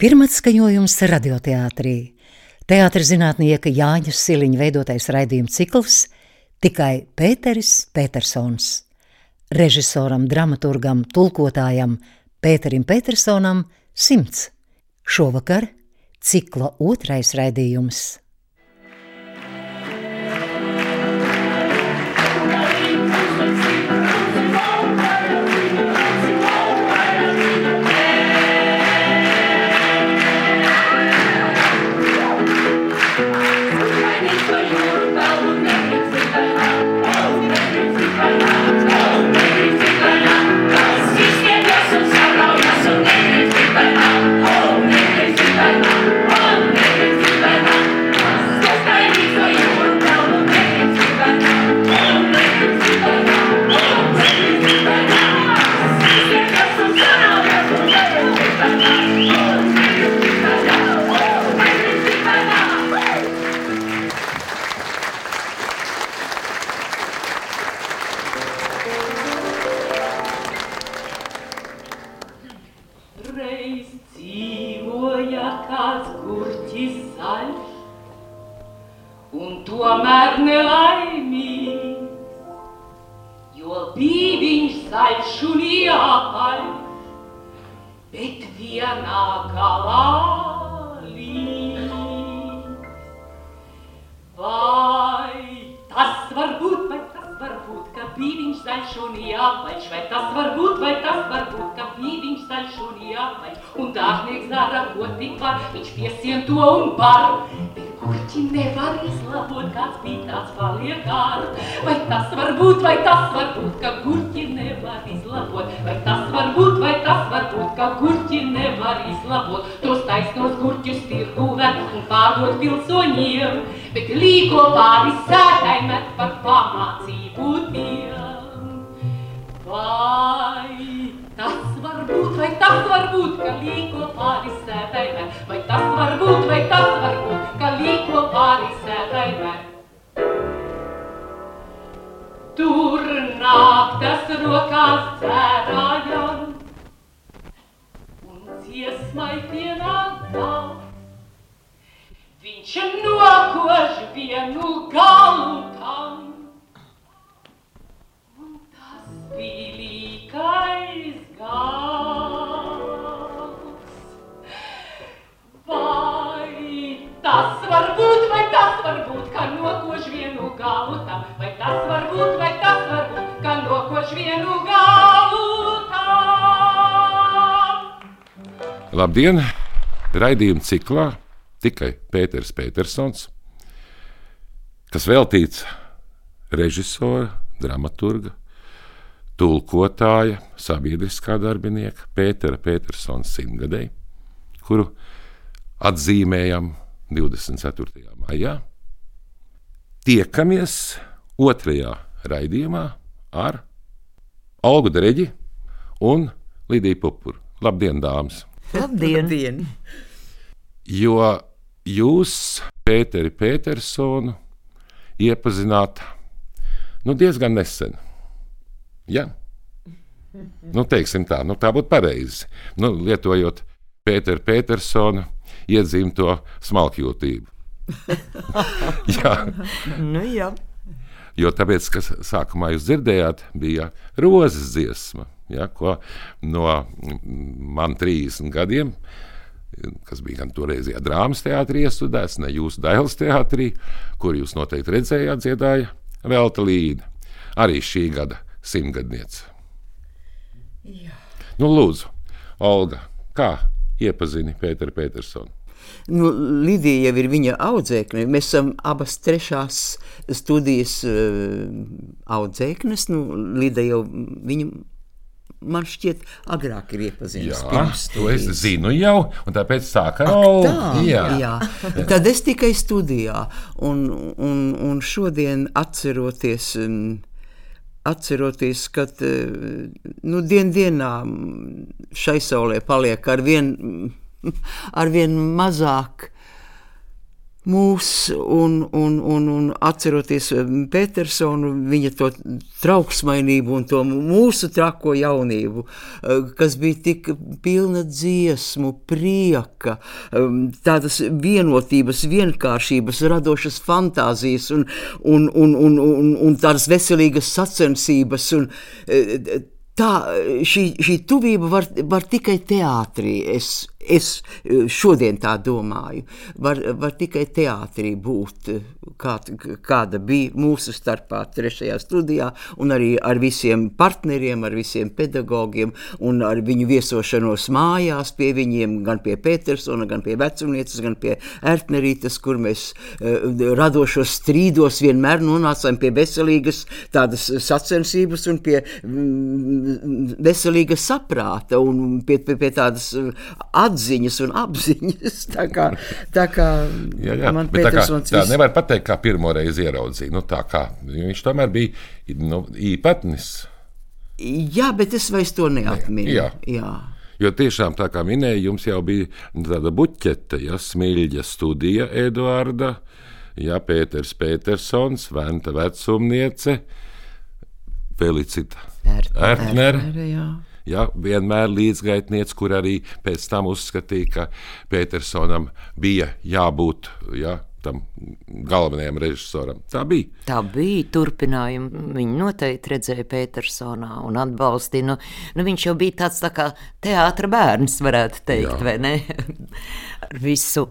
Pirmatskaņojums radioteātrī. Teātris zinātnieka Jāņa Siliņa veidotais raidījuma cikls tikai Pēteris Petersons. Režisoram, dramaturgam, tulkotājam Pēterim Petersonam simts. Šovakar cikla otrais raidījums. Zaļš un jāpaļš, vai tas var būt, vai tas var būt, ka bija viņš zaļš un jāpaļš, un dārznieks dara, ko tik var, viņš piesien to un bet kurķi nevar izlabot, kāds bija tāds paliek ār. Vai tas var būt, vai tas var būt, ka kurķi nevar izlabot, vai tas var būt, vai tas var būt, ka kurķi nevar izlabot, tos taisnos kurķus tirgu ved un pārdot pilsoņiem, bet līko pāri sēdai met par pamācību tiem. Vai tas var būt, vai tas var būt, ka līko pāri sēdai met, vai tas var būt, vai tas var būt, ka līko pāri sēdai met. Tur nāk tas rokās dzērājam, un dziesmai pienāk gals. Viņš nokož vienu galu tam, līkais gals. Vai tas var būt, vai tas var būt, ka nokož vienu galu tam, vai tas var būt, vai tas var būt, ka nokož vienu galu tam. Labdien! Raidījuma ciklā tikai Pēters Petersons, kas veltīts režisora, dramaturga, tulkotāja, sabiedriskā darbinieka Pētera Petersona simtgadēji, kuru atzīmējam 24. maijā. Tiekamies otrajā raidījumā ar Olgu Dreģi un Lidiju Pupuru. Labdien, dāmas! Labdien! Labdien. Jo jūs, Pēteri Petersonu, iepazināt nu, diezgan nesen. Ja? Nu, teiksim tā, nu, tā būtu pareizi. Nu, lietojot Pētera Petersona iedzīmto smalkjūtību. Jā, Nu, jā. jo tāpēc, kas sākumā jūs dzirdējāt, bija rozes dziesma, ja, ko no mm, man 30 gadiem, kas bija gan toreizajā drāmas teātrī iestudēts, ne jūsu dailes teātrī, kur jūs noteikti redzējāt, dziedāja Velta Līda, arī šī gada simtgadniece. Nu, lūdzu, Olga, kā iepazini Pēteru Petersonu? Nu, Lidija jau ir viņa audzēkne. Mēs esam abas trešās studijas uh, audzēknes. Nu, Lidija jau viņu, man šķiet, agrāk ir iepazinusi. pirms to es zinu jau, un tāpēc sāka Olga. tā, Jā. jā. Tad es tikai studijā, un, un, un šodien atceroties, um, atceroties ka uh, nu, dien dienā šai saulē paliek ar vien, ar vien mazāk mūs, un, un, un, un atceroties Petersonu, viņa to trauksmainību un to mūsu trako jaunību, eh, kas bija tik pilna dziesmu, prieka, um, tādas vienotības, vienkāršības, radošas fantāzijas un, un, un, un, un, un tādas veselīgas sacensības. Un, eh, tā, šī, šī tuvība var, var tikai teātrī. Es, Es e, šodien tā domāju. Var, var tikai teātrī būt, kā, kāda bija mūsu starpā, trešajā studijā, un arī ar visiem partneriem, ar visiem pedagogiem, un ar viņu viesošanos mājās pie viņiem, gan pie Petersona, gan pie vecumnieces, gan pie Ertnerītes, kur mēs uh, radošos strīdos vienmēr nonācām pie veselīgas tādas sacensības un pie mm, veselīga saprāta un pie, pie, pie tādas atbildības atziņas un apziņas. Tā kā, tā kā jā, jā, man Petersons tā, tā nevar pateikt, kā pirmo reizi ieraudzīja. Nu, tā kā viņš tomēr bija nu, īpatnis. Jā, bet es vairs to neatminu. Jā. jā. Jo tiešām, tā kā minēja, jums jau bija tāda buķete, ja smilģa studija Eduarda, ja Pēters Petersons, Venta vecumniece, Felicita Ertner. Ertner ja, vienmēr līdzgaitniece, kur arī pēc tam uzskatīja, ka Petersonam bija jābūt. Ja, tam galvenajam režisoram. Tā bija. Tā bija turpinājuma. Viņa noteikti redzēja Petersonā un atbalstīja. Nu, nu, viņš jau bija tāds tā kā teātris bērns, varētu teikt, Jā. vai ne? Ar visu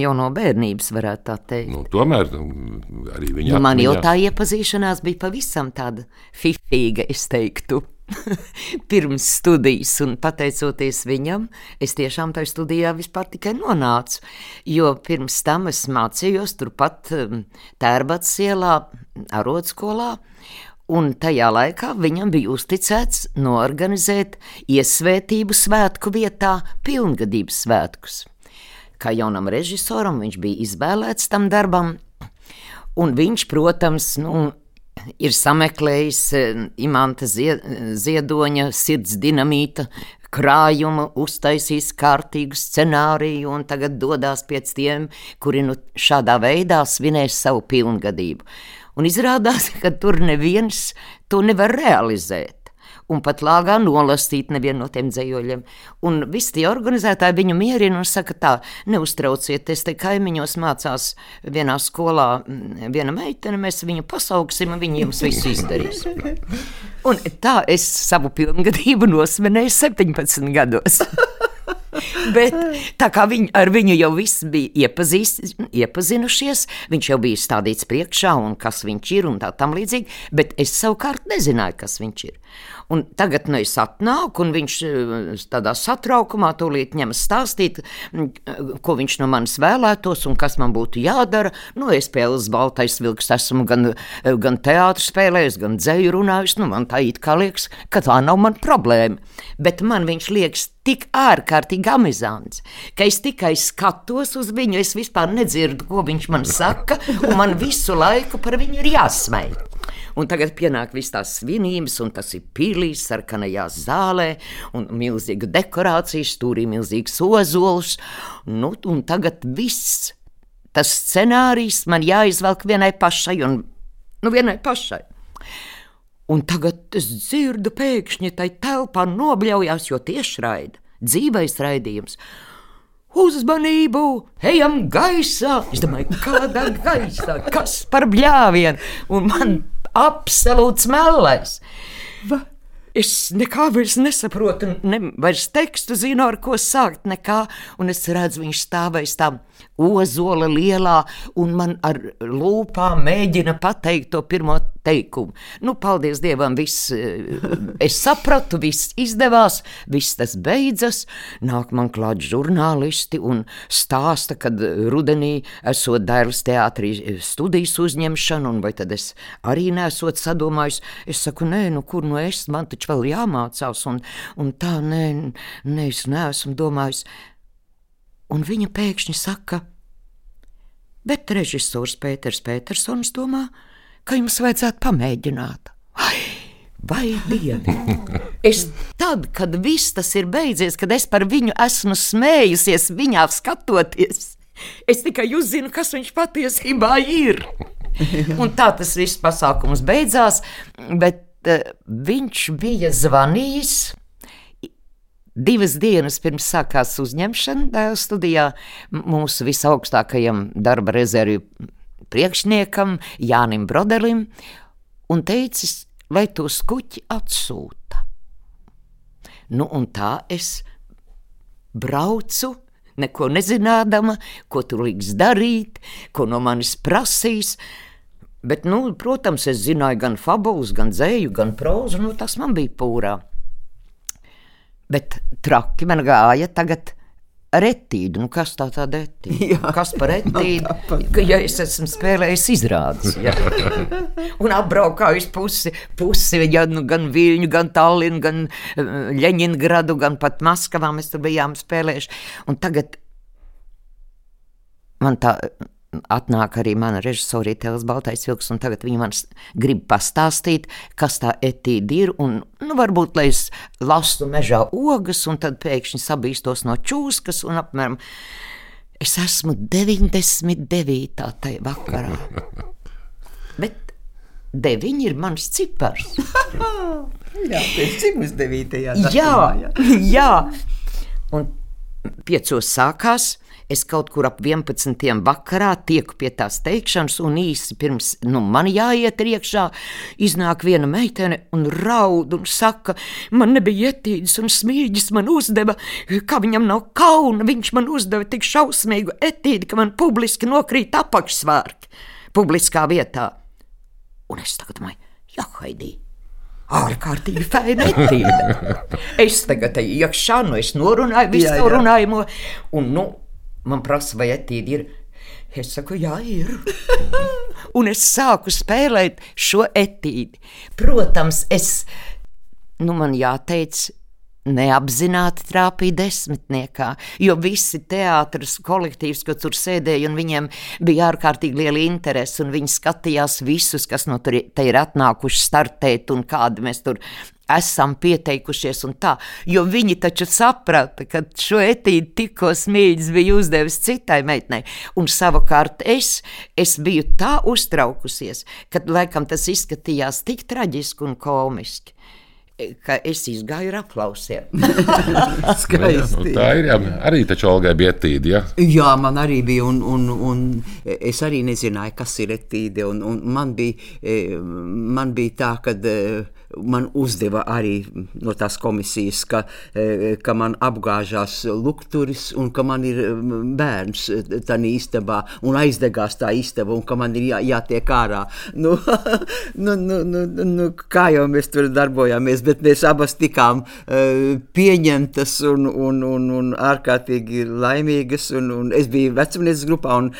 jau no bērnības, varētu tā teikt. Nu, tomēr nu, arī viņa. Nu, man jau tā iepazīšanās bija pavisam tāda fifīga, es teiktu. pirms studijas, un pateicoties viņam, es tiešām tajā studijā vispār tikai nonācu. Jo pirms tam es mācījos turpat um, Tērbats ielā, arotskolā, un tajā laikā viņam bija uzticēts norganizēt iesvētību svētku vietā pilngadības svētkus. Kā jaunam režisoram viņš bija izvēlēts tam darbam, un viņš, protams, nu, ir sameklējis eh, imanta ziedoņa sirds dinamīta krājumu, uztaisījis kārtīgu scenāriju un tagad dodas pēc tiem, kuri nu šādā veidā svinēs savu pilngadību. Un izrādās, ka tur neviens to nevar realizēt un pat lāgā nolasīt nevienu no tiem dzējoļiem. Un visi tie organizētāji viņu mierina un saka, tā, neuztraucieties, te kaimiņos mācās vienā skolā mm, viena meitene, mēs viņu pasauksim un viņi jums visu izdarīs. Un tā es savu pilngadību nosvinēju 17 gados. Bet tā kā viņi, ar viņu jau viss bija iepazinušies, viņš jau bija stādīts priekšā un kas viņš ir un tā tam līdzīgi, bet es savukārt nezināju, kas viņš ir. Un tagad nu, es atnāku, un viņš eh, tādā satraukumā tūlīt ņemas stāstīt, ko viņš no manis vēlētos un kas man būtu jādara. Nu, es spēles baltais vilks esmu gan, gan teātris spēlējis, gan dzēju runājis. Nu, man tā it kā liekas, ka tā nav man problēma. Bet man viņš liekas tik ārkārtīgi amizants, ka es tikai skatos uz viņu, es vispār nedzirdu, ko viņš man saka, un man visu laiku par viņu ir jāsmēj. Un tagad pienāk viss tās svinības, un tas ir pīlīs, sarkanajā zālē, un milzīga dekorācija, stūrī milzīgs ozols. Nu, un tagad viss tas scenārijs man jāizvelk vienai pašai, un nu, vienai pašai. Un tagad es dzirdu, pēkšņi tai telpā nobļaujās, jo tieši raida, dzīvais raidījums. Uzmanību, ejam gaisā! Es domāju, kādā gaisā, kas par bļāvienu? Un man absolūts melais. Va? Es nekā vairs nesaprotu, ne vairs tekstu zinu, ar ko sākt, nekā, un es redzu, viņš stāvēs tā ozola lielā, un man ar lūpām mēģina pateikt to pirmo teikumu. Nu, paldies Dievam, viss, eh, es sapratu, viss izdevās, viss tas beidzas. Nāk man klāt žurnālisti un stāsta, kad rudenī esot Dailas teātrī studijas uzņemšana, un vai tad es arī nesot sadomājis. Es saku, nē, nu kur nu es, man taču vēl jāmācās, un, un tā, nē, nē, es neesmu domājis un viņa pēkšņi saka, bet režisors Pēters Petersons domā, ka jums vajadzētu pamēģināt. Ai, vai divi? Es tad, kad viss tas ir beidzies, kad es par viņu esmu smējusies, viņā skatoties, Es tikai uzzinu, kas viņš patiesībā ir. Un tā tas viss pasākums beidzās, bet uh, viņš bija zvanījis. Divas dienas pirms sākās uzņemšana dēla studijā mūsu visaugstākajam darba rezervju priekšniekam, Jānim Brodelim, un teicis, lai to skuķi atsūta. Nu, un tā es braucu, neko nezinādama, ko tur liks darīt, ko no manis prasīs. Bet, nu, protams, es zināju gan fabulus, gan dzēju, gan prózu, nu, tas man bija pūrā. Bet traki man gāja tagad Retīdu, nu kas tā tāda? Jā. Kas par etīdu? Ka, ja es esmu spēlējis izrādes, ja. un apbraukājis pusi, pusi ja, nu, gan Viļņu, gan Tallinu, gan Ļeņingradu, gan pat Maskavā mēs tur bijām spēlējuši. Un tagad man tā atnāk arī mana režisore Tēls Baltais Vilks, un tagad viņa man grib pastāstīt, kas tā etīda ir, un, nu, varbūt, lai es lasu mežā ogas, un tad pēkšņi sabīstos no čūskas, un apmēram es esmu 99. tajā vakarā. Bet deviņi ir mans cipars. Jā, pēc cik mums devītajā Jā, jā. Un piecos sākās. Es kaut kur ap 11. vakarā tieku pie tās teikšanas, un īsi pirms nu, man jāiet iekšā, iznāk viena meitene un raud un saka, man nebija ietīdes, un smīģis man uzdeva, ka viņam nav kauna. Viņš man uzdeva tik šausmīgu etīdi, ka man publiski nokrīt apakšsvārki publiskā vietā. Un es tagad domāju, jā, Haidī. Ārkārtīgi fēna etīde. Es tagad iekšā, nu es norunāju visu to runājumu, un nu, man prasa, vai etīde ir. Es saku, jā, ir. un es sāku spēlēt šo etīdi. Protams, es, nu man jāteic, neapzināti trāpīja desmitniekā, jo visi teātris kolektīvs, kas tur sēdēja, un viņiem bija ārkārtīgi liela interese, un viņi skatījās visus, kas no tur ir atnākuši startēt, un kādi mēs tur esam pieteikušies, un tā, jo viņi taču saprata, ka šo etīdi tikko smīļs bija uzdevis citai meitnei, un savukārt es, es biju tā uztraukusies, ka laikam tas izskatījās tik traģiski un komiski, ka es izgāju ar aplausiem. skaisti. Nu, tā ir jā, arī taču Olgai bija etīde. Ja? Jā, man arī bija, un, un, un es arī nezināju, kas ir etīde. Un, un man, bija, eh, man bija tā, ka man uzdeva arī no tās komisijas, ka, eh, ka man apgāžās lukturis un ka man ir mm, bērns tajā istabā un aizdegās tā istaba un ka man ir jā, jātiek ārā. Nu, nu, nu, nu, nu, kā jau mēs tur darbojāmies, bet mēs abas tikām eh, pieņemtas un, un, un, un ārkārtīgi laimīgas. Un, un es biju vecumnieces grupā, un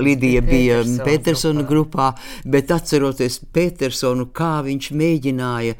Lidija bija Petersona grupā. Bet atceroties Petersonu, kā viņš mēģināja, eh,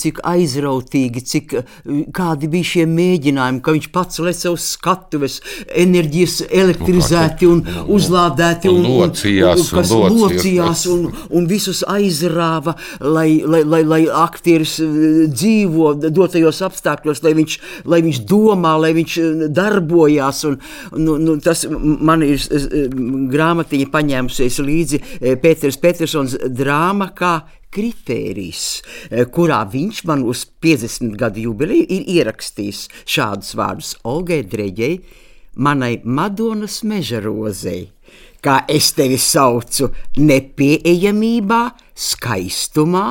cik aizrautīgi, cik eh, kādi bija šie mēģinājumi, ka viņš pats lec uz skatuves, enerģijas elektrizēti un uzlādēti Un locījās, un kas locījās. locījās un, un visus aizrāva, lai, lai, lai, lai aktieris eh, dzīvo dotajos apstākļos, lai viņš, lai viņš domā, lai viņš eh, darbojās. Un, nu, nu, tas man ir eh, grāmatiņa paņēmusies līdzi eh, Pēters Petersons drāma kā kritērijs, eh, kurā viņš man uz 50 gadu jubileju ir ierakstījis šādus vārdus. Olgai Dreģei, manai Madonas mežarozei kā es tevi saucu, nepieejamībā, skaistumā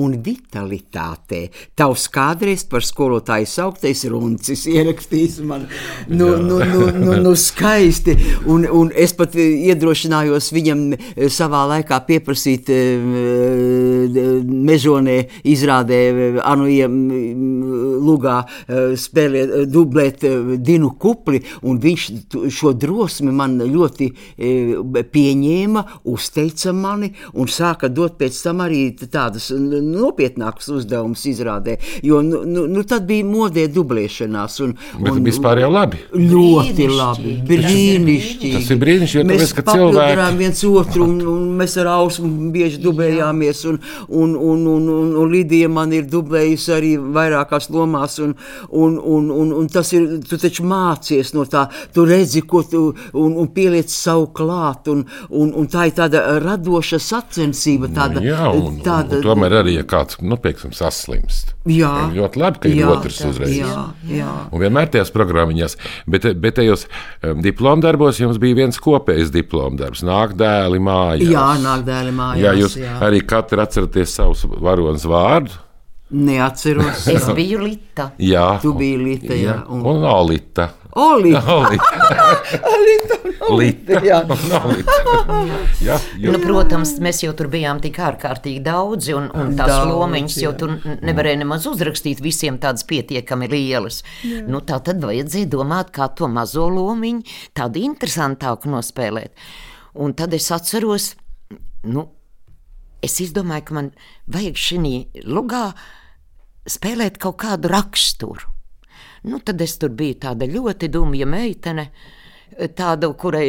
un vitalitātē. Tavs kādreiz par skolotāju sauktais runcis ierakstījis man, nu, nu, nu, nu, nu skaisti, un, un es pat iedrošinājos viņam eh, savā laikā pieprasīt eh, mežonē izrādē eh, Anuija lugā eh, spēlēt, eh, dublēt eh, Dinu Kupli, un viņš šo drosmi man ļoti eh, pieņēma, uzteica mani un sāka dot pēc tam arī tādas nopietnākus uzdevumus izrādē, jo nu, nu, nu, tad bija modē dublēšanās. Un, Bet un, vispār jau labi. Ļoti labi, brīnišķīgi. Tas ir brīnišķīgi, Mēs tāpēc, ka cilvēki- viens otru, un, un mēs ar Ausmu bieži dublējāmies, un, un, un, un, un, un Lidija man ir dublējusi arī vairākās lomās, un, un, un, un, un tas ir, tu taču mācies no tā, tu redzi, ko tu, un, un pieliec savu klāt, un, un, un tā ir tāda radoša sacensība, tāda, Jā, un, tāda, un tomēr arī, ja kāds, nu, piemēram, saslimst. Jā. Ir ļoti labi, ka ir Jā, otrs tā- uzreiz. jā, jā. Un vienmēr tajās programmiņās, bet, bet tajos um, diplomu darbos jums bija viens kopējs diplomu darbs. Nāk dēli mājās. Jā, nāk dēli mājās, Jā, jūs jā. arī katru atceraties savus varonas vārdu. Neatceros. Es biju Lita. Jā, Tu biji Lita, jā, Un, un- un Olita. Oli! Olita. Lita un Lita. jā. Un Olita. Jā, jo, Nu, protams, mēs jau tur bijām tik ārkārtīgi daudzi, un, un tās Daudz, lomiņas jau jā. tur nevarēja nemaz uzrakstīt visiem tādas pietiekami lielas. Nu, tā tad vajadzēja domāt, kā to mazo lomiņu tādu interesantāku nospēlēt. Un tad es atceros, nu, es izdomāju, ka man vajag šī lugā spēlēt kaut kādu raksturu. Nu, tad es tur biju tāda ļoti dumja meitene. Tāda, kurai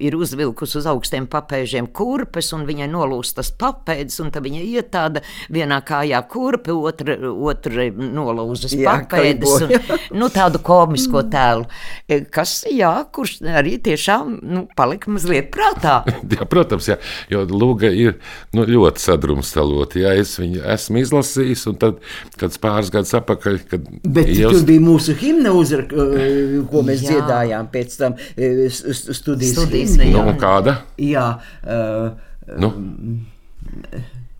ir uzvilkusi uz augstiem papēžiem kurpes, un viņai nolūstas papēdes, un tad viņa iet tāda vienā kājā kurpe, otra, otra nolūzas Jā, papēdes. Un, nu, tādu komisko tēlu, e, kas, jā, kurš arī tiešām nu, palika mazliet prātā. jā, protams, jā, jo Lūga ir nu, ļoti sadrumstalota. Jā, es viņu esmu izlasījis, un tad, kad pāris gadus atpakaļ, kad Bet jūs- tur bija mūsu himna, uzrak, eh, ko mēs Jā. dziedājām pēc tam studijas. Studijas himna, nu, jā. un kāda? Jā, uh, Nu,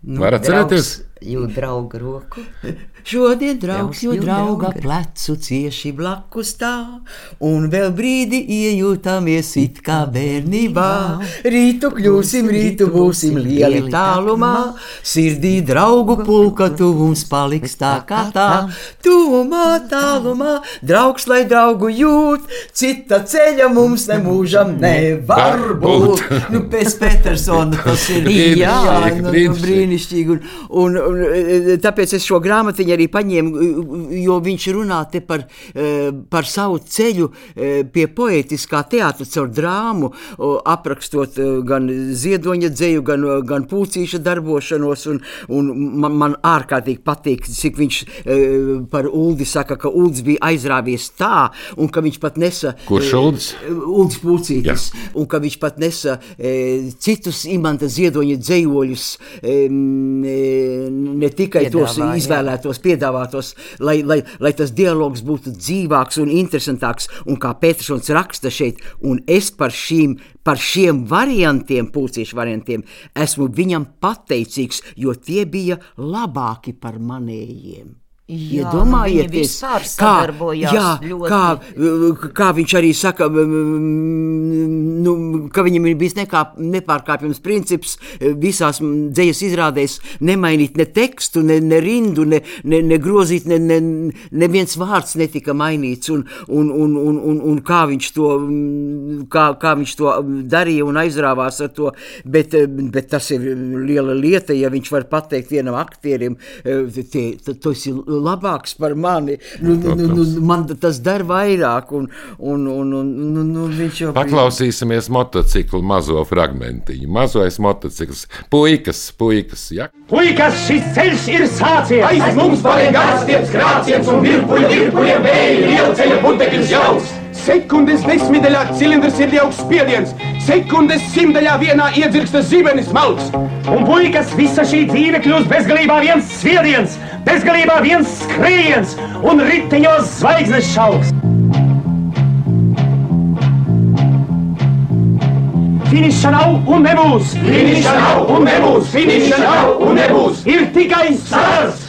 Nu, Var atcerēties? Jūt draugu roku. Šodien draugs, jo drauga plecu cieši blakus tā, un vēl brīdi iejūtamies it kā bērnībā. Rītu kļūsim, rītu būsim lieli tālumā, sirdī draugu pulka tuvums paliks tā kā tā. Tuvumā, tālumā, draugs, lai draugu jūt, cita ceļa mums nemūžam nevar Var būt. Nu, pēc Petersona tas ir Brīnišķīgi, jā, nu, nu, brīnišķīgi. brīnišķīgi. Un, un, un, tāpēc es šo grāmatiņu arī paņēmu, jo viņš runā te par, eh, par savu ceļu eh, pie poetiskā teātra caur drāmu, aprakstot eh, gan ziedoņa dzēju, gan, gan pūcīša darbošanos. Un, un man, man ārkārtīgi patīk, cik viņš par Uldi saka, ka Uldis bija aizrāvies tā, un ka viņš pat nesa. Kurš Uldis? Ulds Pūcītis, un ka viņš pat nesa e, citus imanta ziedoņa dzējoļus, e, ne tikai tos Piedāvā, jā. izvēlētos, piedāvātos, lai, lai, lai tas dialogs būtu dzīvāks un interesantāks, un kā Petersons raksta šeit, un es par šīm, par šiem variantiem, pūcīšu variantiem, esmu viņam pateicīgs, jo tie bija labāki par manējiem. Jā, Iedomājieties, sadarbojās jā, kā, kā viņš arī saka, nu, ka viņam ir bijis nekā, nepārkāpjams princips eh, visās dzīslas izrādēs nemainīt ne tekstu, ne, ne rindu, ne, ne, ne grozīt, ne, ne, neviens vārds netika mainīts. Un, un, un, un, un, un kā, viņš to, kā, kā viņš to darīja un aizrāvās ar to. Bet, eh, bet tas ir liela lieta, ja viņš var pateikt vienam aktierim, tie, ta- tas ir labāks par mani. Nu, nu, nu, nu, man tas der vairāk. Un, un, un, un, nu, nu, viņš jau Paklausīsimies motociklu mazo fragmentiņu. Mazais motocikls, puikas, puikas. Ja? Puikas, šis ceļš ir sācies! Aiz mums pārējiem garstiem skrāciens un virpuļu virpuļiem vēja liela ceļa putekļus jauks! Sekundes desmitaļā cilindrs ir augsts spiediens, sekundes simtaļā vienā iedzirksta zibenis malks. Un puikas, visa šī dzīve kļūst bezgalībā viens sviediens, bezgalībā viens skrējiens un riteņos zvaigznes šauks. Finiša nav un nebūs! Finiša nav un nebūs! Finiša nav un nebūs! Ir tikai stars!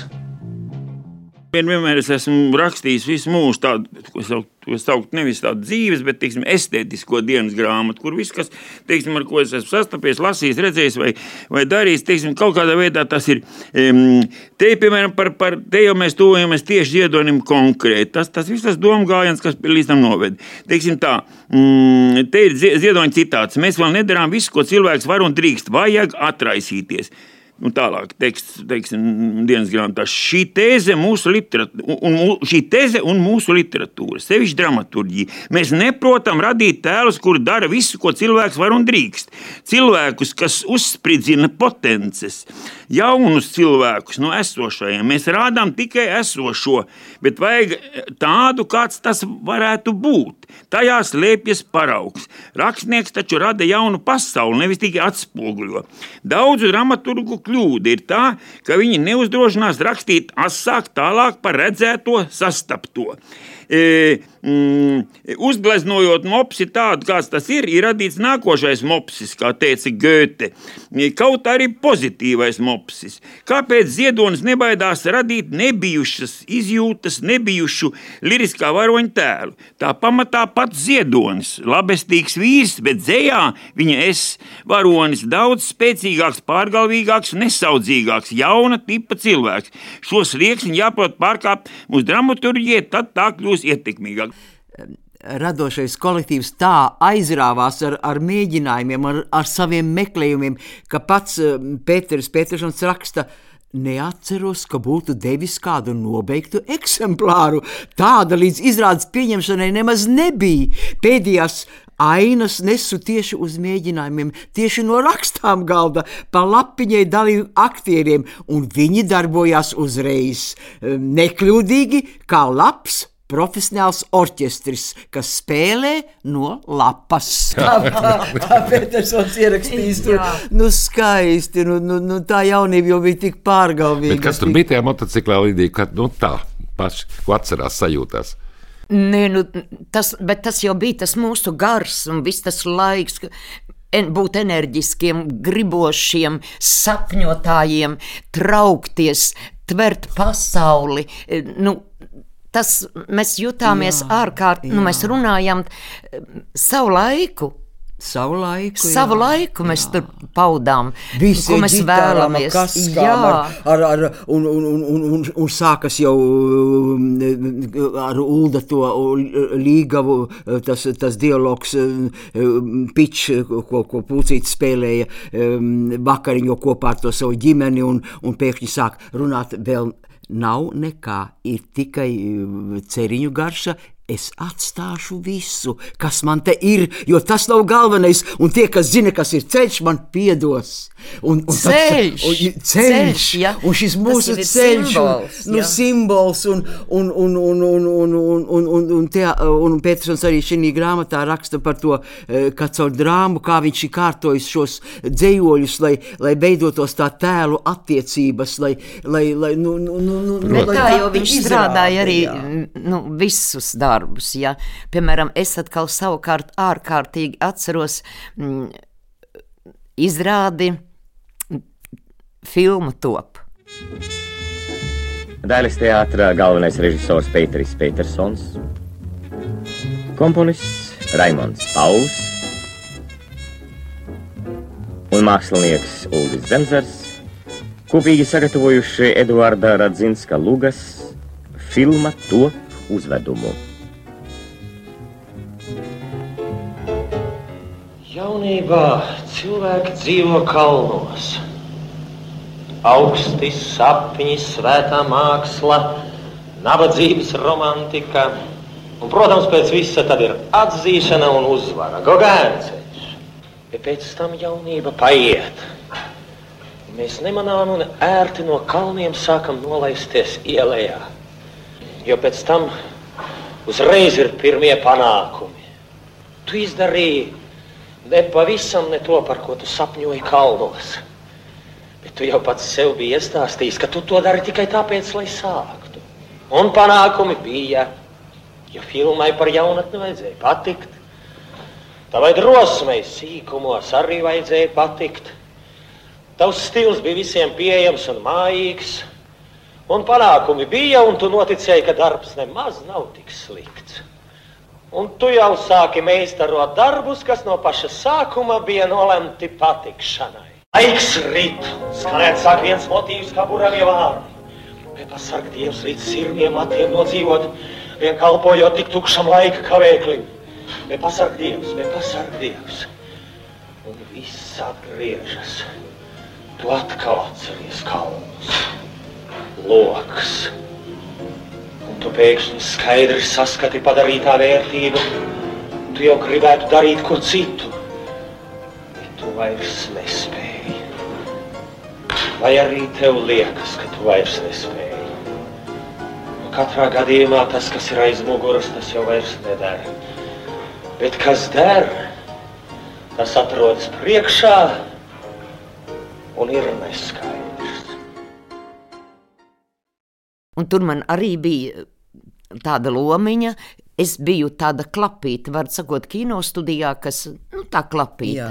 Vien, vienmēr es esmu rakstījis visu mūžu tādu, ko sauc, ko sauc nevis tādu dzīves, bet teiksim, estētisko dienas grāmatu, kur viss, kas, teiksim, ar ko es esmu sastapies, lasījis, redzējis vai, vai darījis, teiksim, kaut kādā veidā tas ir. Te, piemēram, par, par te jau mēs tuvojamies tieši ziedonim konkrēti. Tas, tas viss tas domu gājiens, kas līdz tam noved. Teiksim tā, mm, te ir zie- ziedoņa citāts. Mēs vēl nedarām visu, ko cilvēks var un drīkst. Vajag atraisīties. Un tālāk, teksts, teiksim, dienas grāmatā. Šī tēze, mūsu un, šī tēze un mūsu literatūra, sevišķi dramaturģija, mēs neprotam radīt tēlus, kuri dara visu, ko cilvēks var un drīkst. Cilvēkus, kas uzspridzina potences, jaunus cilvēkus no esošajiem. Mēs rādām tikai esošo, bet vajag tādu, kāds tas varētu būt. Tajā slēpjas paraugs. Rakstnieks taču rada jaunu pasauli, nevis tikai atspoguļo. Daudzu dramaturgu kļūda ir tā, ka viņi neuzdrošinās rakstīt asāk tālāk par redzēto, sastapto. E, mm, uzgleznojot mopsi tādu, kāds tas ir, ir radīts nākošais mopsis, kā teica Goethe. Kaut arī pozitīvais mopsis. Kāpēc ziedonis nebaidās radīt nebijušas izjūtas, nebijušu liriskā varoņa tēlu? Tā pamatā pats ziedonis, labestīgs vīrs, bet dzējā viņa es varonis daudz spēcīgāks, pārgalvīgāks, nesaudzīgāks, jauna tipa cilvēks. Šos rieksni jāprot pārkāpt mūsu dramaturģijai, tad tā kļūst būs ietekmīgāk radošais kolektīvs tā aizrāvās ar, ar mēģinājumiem, ar, ar saviem meklējumiem, ka pats Pēters Petersons raksta. Neatceros, ka būtu devis kādu nobeigtu eksemplāru. Tāda līdz izrādes pieņemšanai nemaz nebija. Pēdējās ainas nesu tieši uz mēģinājumiem, tieši no rakstām galda, pa lapiņai dalīju aktieriem, un viņi darbojās uzreiz. Nekļūdīgi, kā labs profesionāls orķestris, kas spēlē no lapas. Tā, tā, tā Petersons ierakstījis tur. Nu, skaisti, nu, nu, nu, tā jaunība jau bija tik pārgalvīga. Bet kas tur bija tajā motociklā līdī, kad, nu tā, paši, ko atcerās sajūtās? Nē, nu, tas, bet tas jau bija tas mūsu gars un viss tas laiks. Būt enerģiskiem, gribošiem, sapņotājiem, traukties, tvert pasauli. Nu, tas mēs jutāmies ārkārtīgi, nu, mēs runājam eh, savu laiku. Savu laiku, Savu jā, laiku mēs jā. tur paudām. Visi ko mēs vēlamies. Kaskām, ar, ar, ar, un, un, un, un, un, un sākas jau um, ar Ulda to līgavu, tas, tas dialogs, um, pič, ko, ko Pūcīts spēlēja um, vakariņo kopā ar to savu ģimeni, un, un pēkšņi sāk runāt vēl nav nekā, ir tikai uh, ceriņu garša, Es atstāšu visu, kas man te ir, jo tas nav galvenais. Un tie, kas zina, kas ir ceļš, man piedos. Un, un ceļš, tad, un, ceļš, ceļš ja? un šis mūsu ceļš, simbols, un, nu, ja? simbols, un, un, un, un, un, un, un, un, un, un, tie, un Pēters arī šī grāmatā raksta par to, eh, ka caur drāmu, kā viņš ir kārtojis šos dzējoļus, lai, lai beidotos tā tēlu attiecības, lai, lai, lai nu, nu, nu, nu, lai tā jau viņš strādāja arī jā. nu, visus darbus darbus. Ja? Piemēram, es atkal savukārt ārkārtīgi atceros mm, izrādi filmu top. Dailes teātrā galvenais režisors Pēteris Petersons, komponists Raimons Pauls un mākslinieks Ulris Zemzers kopīgi sagatavojuši Eduarda Radzinska Lugas filma top uzvedumu. Jaunībā cilvēki dzīvo kalnos. Augsti sapņi, svētā māksla, nabadzības romantika. Un, protams, pēc visa tad ir atzīšana un uzvara, gogēnceļš. Ja pēc tam jaunība paiet, mēs nemanām un ērti no kalniem sākam nolaisties ielējā. Jo pēc tam uzreiz ir pirmie panākumi. Tu izdarīji Ne pavisam ne to, par ko tu sapņoji kalnos. Bet tu jau pats sev biji iestāstījis, ka tu to dari tikai tāpēc, lai sāktu. Un panākumi bija, jo filmai par jaunatni vajadzēja patikt. Tavai drosmei sīkumos arī vajadzēja patikt. Tavs stils bija visiem pieejams un mājīgs. Un panākumi bija, un tu noticēji, ka darbs nemaz nav tik slikts. Un tu jau sāki meistarot darbus, kas no paša sākuma bija nolemti patikšanai. Laiks rīt, skanēt sāk viens motīvs kā buravie vārdi. Vai pasarg Dievs līdz sirmiem matiem nodzīvot, vien kalpojot tik tukšam laika kavēklim. Vai pasarg Dievs, vai pasarg Dievs. Un viss atgriežas. Tu atkal atceries kalnus, lokus, un tu pēkšņi skaidri saskati padarītā vērtību. Tu jau gribētu darīt ko citu, bet tu vairs nespēji. Vai arī tev liekas, ka tu vairs nespēji? Nu, katrā gadījumā tas, kas ir aiz muguras, tas jau vairs nedara. Bet kas der, tas atrodas priekšā un ir neskaidrs. Un tur man arī bija tāda lomiņa. Es biju tāda klapīta, var sakot, kino studijā, kas nu, tā klapīta. Jā.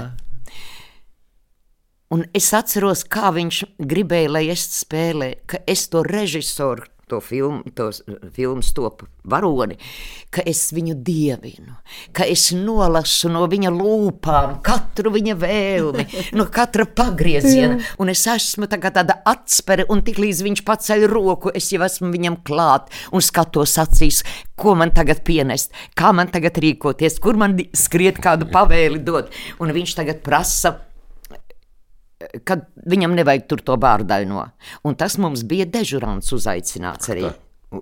Un es atceros, kā viņš gribēja, lai es spēlēju, ka es to režisoru, to filmu, tos filmas top varoni, ka es viņu dievinu, ka es nolasu no viņa lūpām katru viņa vēlmi, no katra pagrieziena, un es esmu tā tāda atspere, un tiklīdz viņš paceļ roku, es jau esmu viņam klāt un skatos acīs, ko man tagad pienest, kā man tagad rīkoties, kur man skriet kādu pavēli dot, un viņš tagad prasa, kad viņam nevajag tur to bārdaino. Un tas mums bija dežurants uzaicināts arī.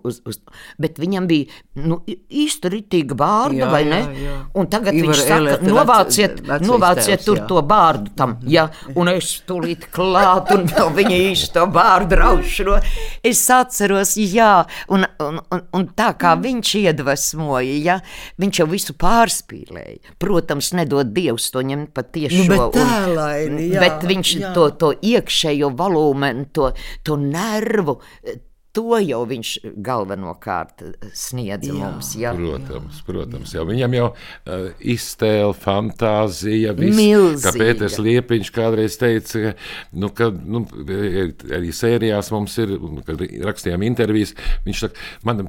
Uz, uz, bet viņam bija nu, īsta ritīga bārda, Jā, vai ne? jā, jā. Un tagad Ivar viņš saka, Elete, vec- novāciet, novāciet tēvs, tur jā. to bārdu tam, ja, un es tūlīt klāt, un no viņa īsto bārdu raušu. No. Es atceros, jā, un, un, un, un tā kā viņš iedvesmoja, ja, viņš jau visu pārspīlēja. Protams, nedod Dievs to ņemt patiešo. Nu, bet un- tēlaini, jā, bet viņš jā. to, to iekšējo volumenu, to, to nervu. To jau viņš galvenokārt sniedza jā. mums. Jā. Protams, protams, jau viņam jau uh, iztēle, fantāzija, viss, Milzīga. kā Pēters Liepiņš kādreiz teica, ka, nu, ka nu, arī sērijās mums ir, un, kad rakstījām intervijas, viņš saka, man,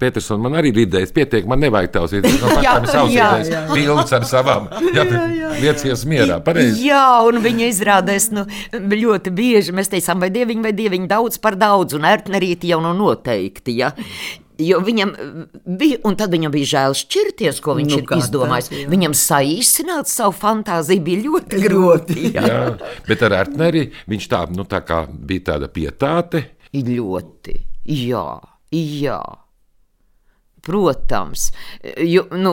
Pēters, man arī ir idejas, pietiek, man nevajag tavs idejas, man Jā, savas jā. idejas, bildes ar savām, jā, liecies mierā, pareizi. Jā, un viņa izrādās nu, ļoti bieži. Mēs teicām, vai dieviņi, vai dieviņi daudz par daudz, un ērtnerīt jau nu noteikti. Ja? Jo viņam bija, un tad viņam bija žēl šķirties, ko viņš Nu, ir izdomājis. tad, jā. Viņam saīsināt savu fantāziju bija ļoti grūti. Jā, Jā, bet ar Artneri viņš tā, nu, tā kā bija tāda pietāte, ļoti. Jā, jā. Protams, jo, nu,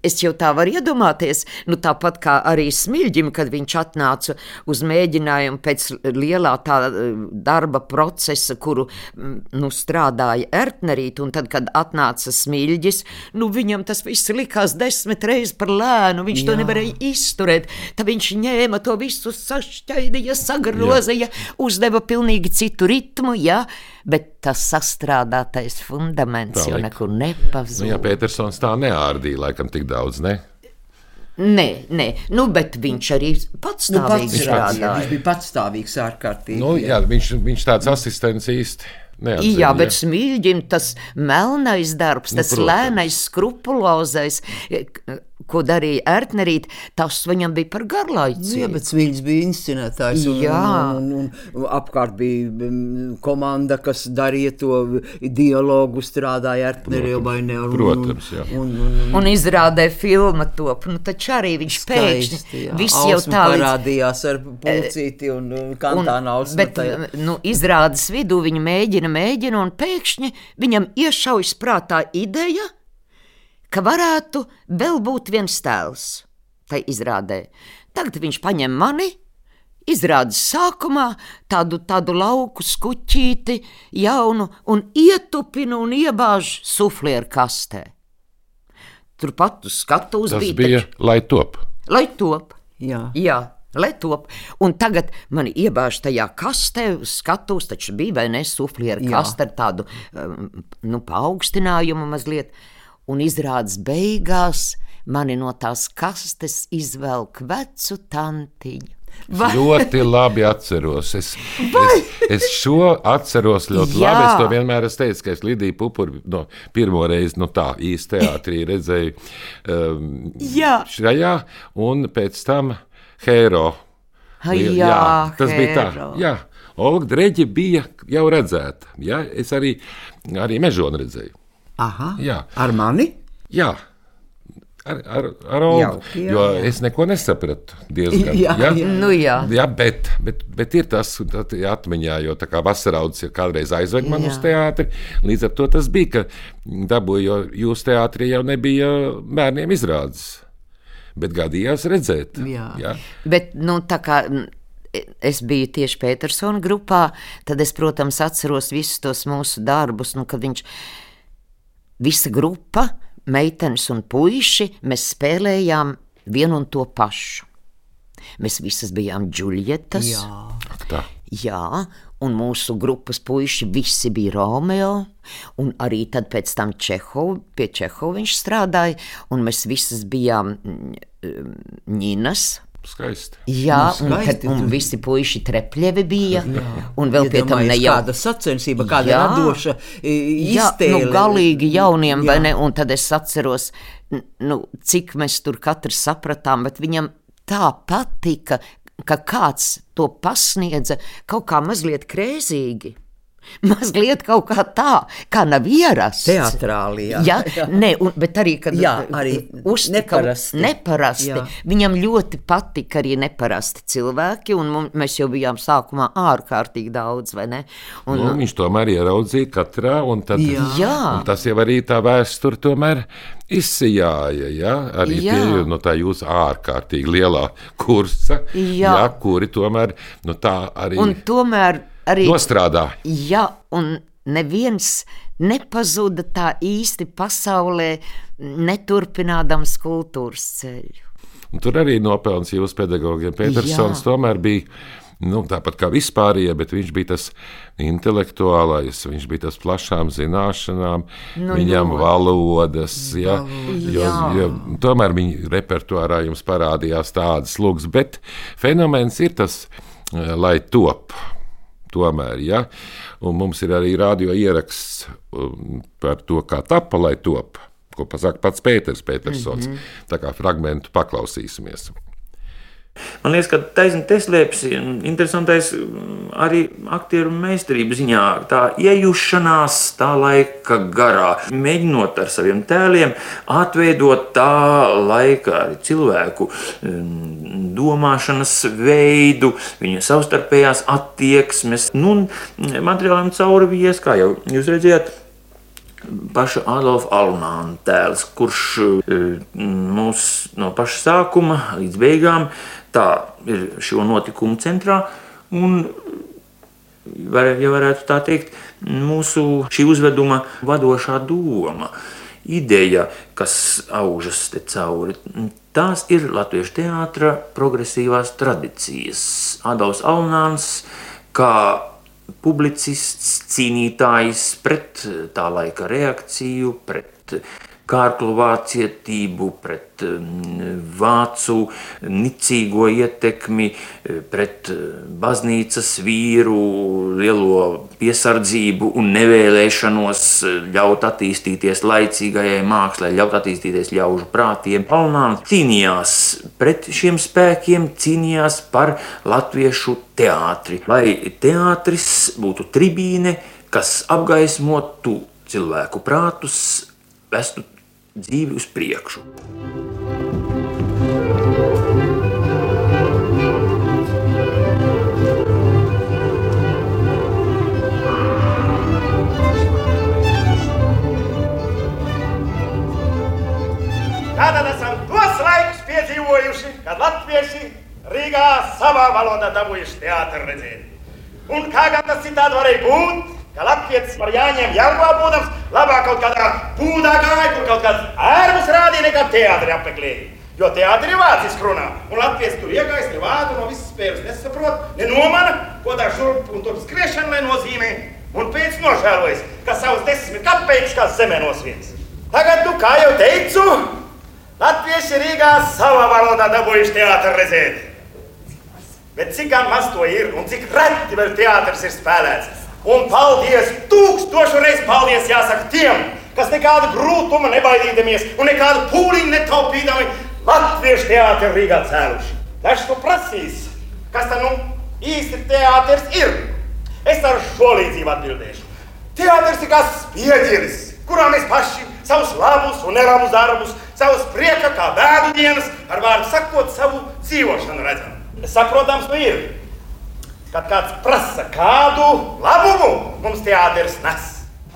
es jau tā varu iedomāties, nu, tāpat kā arī Smilģim, kad viņš atnāca uz mēģinājumu pēc lielā tā darba procesa, kuru nu, strādāja Ertnerīt, un tad, kad atnāca Smilģis, nu, viņam tas viss likās desmit reizes par lēnu, viņš Jā. to nevarēja izturēt, tad viņš ņēma to visu sašķaidīja, sagrozīja, uzdeva pilnīgi citu ritmu, jā, bet tas sastrādātais fundaments jau nekur nu, nepazuda. jā, Petersons tā neārdīja laikam tik daudz, ne? Nē, nē, nu, bet viņš arī pats Nu, pats strādāja. Viņš bija patstāvīgs ārkārtīgi. Nu, jā, viņš, viņš tāds asistents īsti neatzina. Jā, bet smilģim tas melnais darbs, tas protams. lēnais, skrupulozais, ko darīja Ertnerīt, tas viņam bija par Nu, jā, bet Smilģis bija inscenētājs. Un, Jā. un, un, un apkārt bija mm, komanda, kas darīja to dialogu, strādāja ar Neriju vai ne. Un, Protams, jā. Un, un, un, Un izrādē filma top, nu taču arī viņš pēkšņi, viss jau tā līdz parādījās ar pulcīti un, un kantāna ausma. bet, tajā. nu, izrādes vidū viņa mēģina, mēģina, un pēkšņi viņam iešaujas prātā ideja, ka varētu vēl būt viens tēls. Tai izrādē. Tagad viņš paņem mani. Izrādās sākumā tādu, tādu lauku skuķīti, jaunu, un ietupinu un iebāž suflieru kastē. Turpat uz skatuves Tas bija. bija, taču- lai top. Lai top. Jā. Jā, lai top. Un tagad man iebāž tajā kastē, uz skatuves, taču bija vai ne sufliera kaste ar tādu um, nu, paaugstinājumu mazliet. Un izrādās beigās mani no tās kastes izvelk vecu tantiņu. Es ļoti labi atceros. Es, es, es šo atceros ļoti Jā. labi. Es to vienmēr esmu teicis, ka es Lidiju Pupuru no pirmo reizi nu, tā īsti teātrī redzēju um, Jā. šajā, un pēc tam Hēro. Jā, tas bija tā. Jā. Olga Dreģi bija jau redzēta. Jā, es arī, arī mežonu redzēju. Aha, Jā. ar mani? Jā. Ar, ar, ar Olgu, jā, jo jā. es neko nesapratu. Diezgan, Jā, ja? jā. Nu, jā. Jā, bet, bet, bet ir tas atmiņā, jo tā kā vasaraudzis ir kādreiz aizved man Jā. uz teātri. Līdz ar to tas bija, ka dabūju, jo jūs teātrī jau nebija bērniem izrādes. Bet gadījās redzēt. Jā. Jā. Bet, nu, tā kā es biju tieši Petersona grupā, tad es, protams, atceros visus tos mūsu darbus, nu, kad viņš visa grupa, meitenes un puiši, mēs spēlējām vienu un to pašu. Mēs visas bijām Džuljetas. Jā. Tā. Jā, un mūsu grupas puiši visi bija Romeo, un arī tad pēc tam Čehov, pie Čehova viņš strādāja, un mēs visas bijām mm, Ņinas. Skaisti. Jā, Nu, un, skaisti tad, un tu- visi puiši trepļevi bija, un vēl pie tam ne Iedomājies, jau kāda sacensība, kāda Jā. radoša i, Jā, iztēle. nu, galīgi jauniem, Jā. vai ne? Un tad es atceros, nu, cik mēs tur katrs sapratām, bet viņam tā patika, ka kāds to pasniedza kaut kā mazliet krēsīgi. Mazliet kaut kā tā, kā nav ierasts. Teatrāli, jā. jā, Jā. Nē, un, bet arī, kad Jā, arī uztika, neparasti. neparasti. Jā. Viņam ļoti patika arī neparasti cilvēki, un mums, mēs jau bijām sākumā ārkārtīgi daudz, vai ne? Un, Nu, viņš tomēr ieraudzīja katrā, un, tad, Jā. Jā. un tas jau arī tā vēsture tomēr izsijāja. Ja? Arī Jā. tie no tā jūsu ārkārtīgi lielā kursa, Jā. Ja, kuri tomēr nu, tā arī un tomēr arī. nostrādā. Jā, un neviens nepazuda tā īsti pasaulē, neturpinādams kultūras ceļu. Un tur arī nopelns jūsu pedagogiem. Petersons Jā. tomēr bija. Nu, tāpat kā vispārējie, bet viņš bija tas intelektuālais, viņš bija tas plašām zināšanām, Nu, viņam ļoti. valodas. Ja, jo, jo, tomēr viņa repertuārā jums parādījās tādas lūgas, bet fenomens ir tas, eh, lai top. Tomēr, ja? Un mums ir arī radio ieraksts um, par to, kā tapa, lai top, ko pasaka pats Pēters Petersons. Mm -hmm. Tā kā fragmentu paklausīsimies. Man liekas, ka taisnība te slēpjas interesantais mm, arī aktieru meistarības ziņā. Tā iejušanās tā laika garā, mēģinot ar saviem tēliem atveidot tā laika arī cilvēku mm, domāšanas veidu, viņa savstarpējās attieksmes. Nu, materiālam cauri vies, kā jau jūs redzējāt paša Adolfa Almāna tēls, kurš e, mūs no paša sākuma līdz beigām tā ir šo notikumu centrā. Un, var, ja varētu tā teikt, mūsu šī uzveduma vadošā doma, ideja, kas aužas te cauri. Tās ir latviešu teātra progresīvās tradīcijas. Adolfs Alnāns kā publicists, cīnītājs pret tā laika reakciju, pret kārklu vācietību, pret mm, vācu nicīgo ietekmi, pret baznīcas vīru lielo piesardzību un nevēlēšanos ļaut attīstīties laicīgajai mākslai, ļaut attīstīties ļaužu prātiem. Alnāns cīnījās pret šiem spēkiem, cīnījās par latviešu teātri, lai teātris būtu tribīne, kas apgaismotu cilvēku prātus, vestu dzīvi uz priekšu. Tātad esam tos laikus piedzīvojuši, kad latvieši Rīgā savā valodā dabūjuši teātri redzēt. Un kā gan tas citādi varēja būt, ka latvietis par jāņem jārvā būdams, labāk kaut kādā būdā gāja, kur kaut kāds ērmus rādīja, nekā teātri apmeklēja. Jo teātri ir vāciski runā, un latvietis tur iegājis, ne vādu no visas spēles nesaprot, ne nomana, ko tā šurp un tur skriešana lai nozīmē, un pēc nožēlojas, ka savus desmit kapeikas kā zemē nosviens. Tagad, nu, kā jau teicu, Latvieši Rīgā savā valodā dabūjuši teātri redzēt. Bet cik gan maz to ir un cik reti vēl teātris ir spēlēts. Un paldies, tūkstošu reizi paldies jāsaka tiem, kas nekādu grūtumu nebaidīdamies un nekādu pūliņu netaupīdami Latviešu teātri Rīgā cēluši. Dažs tu prasīs, kas tad nu īsti teātris ir? Es ar šo līdzību atbildēšu. Teātris ir kā spieģelis, kurā mēs paši savus labus un nelabus darbus, savas prieka, kā bēdu dienas, ar vārdu sakot, savu dzīvošanu redzam. Saprotams, nu ir. Kad kāds prasa, kādu labumu mums teātris nes.